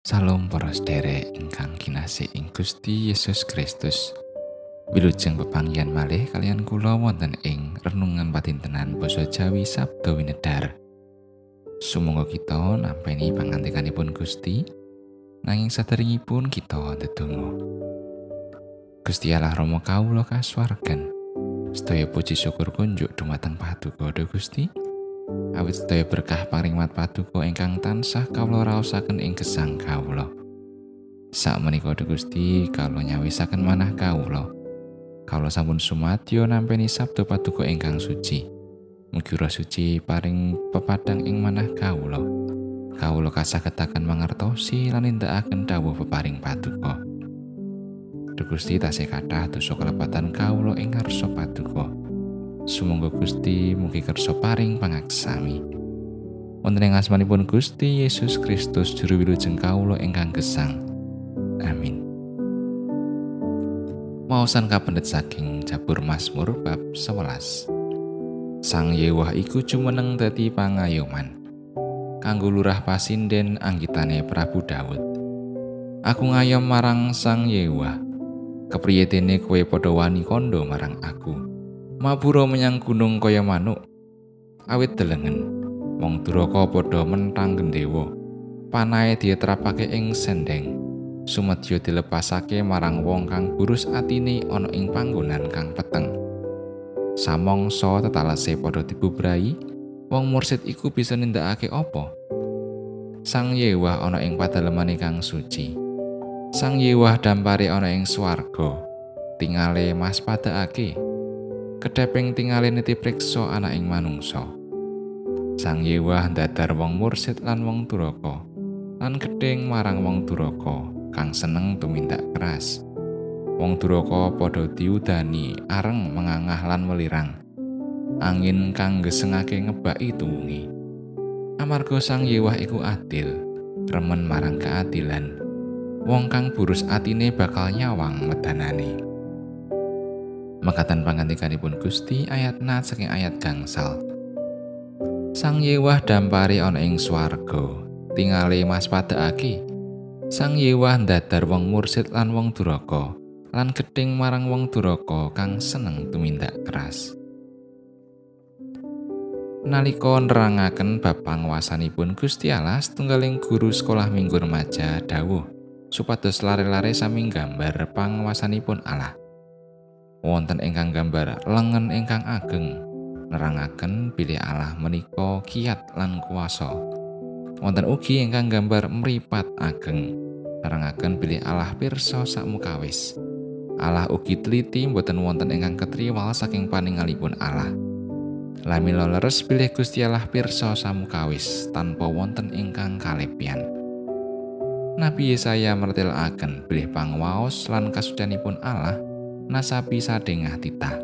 Salam para sedherek ingkang kinasih ing Gusti Yesus Kristus. Wilujeng pepanggihan malih kalian kula wonten ing renungan patintenan basa Jawi Sabda Winedar. Sumangga kita nampi pangantikanipun Gusti nanging saderengipun kita ndedonga. Gusti Allah Rama kawula kasuwargan. Sedaya puji syukur kunjuk dumateng Paduka Gusti. Awit sedaya berkah paringmat paduka ingkang tansah kawula raosaken ing gesang kawula. Sak menika Gusti kawula nyawisaken manah kawula. Kawula sampun sumadyo nampi sabda paduka ingkang suci. Mugi suci paring pepadang ing manah kawula. Kawula kasagetaken mangertosi lan nindakaken dawuh peparing paduka. Gusti tasih kathah dosa kelepatan kawula ing ngarsa paduka. Sumangga Gusti mugi kersa paring pangaksami. Wonten ing asmanipun Gusti Yesus Kristus juru wilujeng kawula ingkang gesang. Amin. Maosan kapendet saking Jabur Mazmur bab 11. Sang Yewah iku jumeneng dadi pangayoman. Kanggo lurah pasinden anggitane Prabu Daud. Aku ngayom marang Sang Yewah. Kepriye dene kowe padha wani marang aku? Mabura menyang gunung kaya manuk awit delengen. Wong duraka padha mentang gendewa. Panahe dietrapake ing sendeng sumedya dilepasake marang wong kang burus atine ana ing panggonan kang peteng. Samangsa tetalese padha dibubrai wong mursid iku bisa nindakake apa? Sang Yewah ana ing padalemane kang suci. Sang Yewah dampare ana ing swarga. Tingale mas padakake kedheping tingali niti priksa ana ing manungsa. Sang Yewah dadar wong mursid lan wong duraka, lan gedeng marang wong duraka kang seneng tumindak keras. Wong duraka padha diudani areng mengangah lan welirang. Angin kang gesengake ngebaki tuwungi. Amarga Sang Yewah iku adil, remen marang keadilan. Wong kang burus atine bakal nyawang medanane. Mekatan pangantikanipun Gusti ayat nat saking ayat gangsal. Sang Yewah dampari ana ing swarga, tingali mas padakake. Sang Yewah ndadar wong mursid lan wong duraka, lan gedeng marang wong duraka kang seneng tumindak keras. Nalika nerangaken bab panguwasanipun Gusti Allah setunggaling guru sekolah minggu remaja dawuh supados lare-lare sami gambar panguwasanipun Allah. Wonten ingkang gambar lengen ingkang ageng nerangaken bilih Allah menika kiat lan kuasa. Wonten ugi ingkang gambar mripat ageng nerangaken bilih Allah pirsa sakmukawis Allah ugi teliti mboten wonten ingkang ketriwal saking paningalipun Allah. Lamila leres bilih Gusti Allah pirsa samukawis tanpa wonten ingkang kalepian Nabi Yesaya mertelaken bilih pangwaos lan kasucianipun Allah nasapi sadengah titah.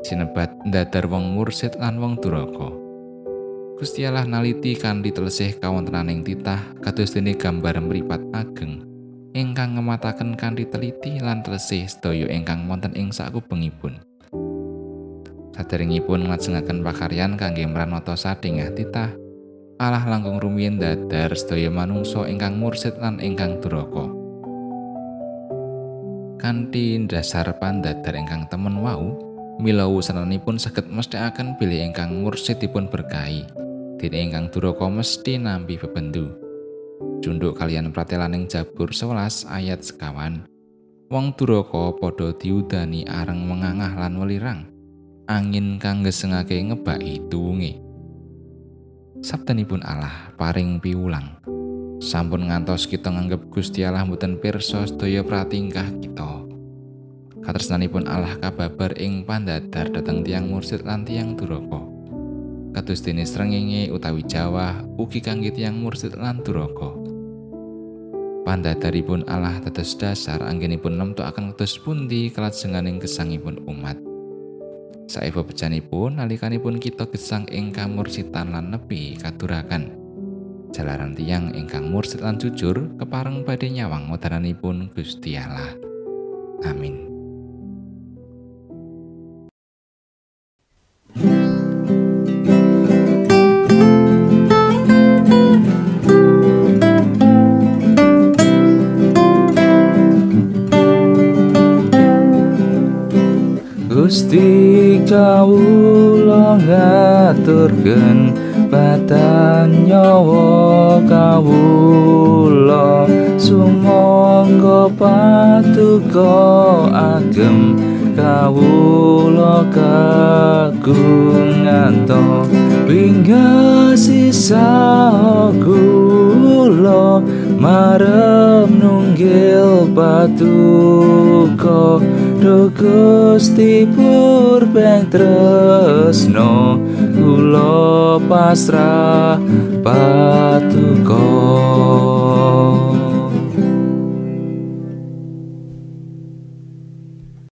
Sinebat ndadar wong mursid lan wong duraka. Gusti Allah naliti kanthi telesih kawontenaning titah kados dene gambar mripat ageng ingkang ngemataken kanthi teliti lan telesih sedaya ingkang wonten ing sakubengipun. Saderengipun nglajengaken pakaryan kangge mranata sadengah titah, Allah langkung rumiyin dadar sedaya manungsa ingkang mursid lan ingkang duraka. Kanthi dasar pandadar ingkang temen wau mila wusananipun saged mesthekaken bilih ingkang mursidipun berkahi. Dene ingkang duraka mesti nampi bebendu. Junduk kalian pratelaning Jabur 11 ayat sekawan. Wong duraka padha diudani areng mengangah lan welirang. Angin kang gesengake ngebaki tuwunge. Sabdanipun Allah paring piulang sampun ngantos kita nganggep Gusti Allah mboten pirsa sedaya pratingkah kita. Katresnanipun Allah kababar ing pandadar dhateng tiang mursid lan tiang duraka. Kados dene srengenge utawi Jawa ugi kangge tiang mursid lan duraka. Pandadaripun Allah tetes dasar anggenipun nemtokaken kados pundi kelajenganing gesangipun umat. Saewa becanipun nalikanipun kita gesang ing kamursitan lan nepi katurakan jalarang tiang ingkang mursid lan jujur kepareng badhe nyawang modharanipun Gusti Allah. Amin. Gusti kawula ngaturken batan nyawa kawula. Sumangga patuko agem kawula kagungan to. Sisa kula marem nunggil patuko do Gusti purbeng tresno kula pasrah patuko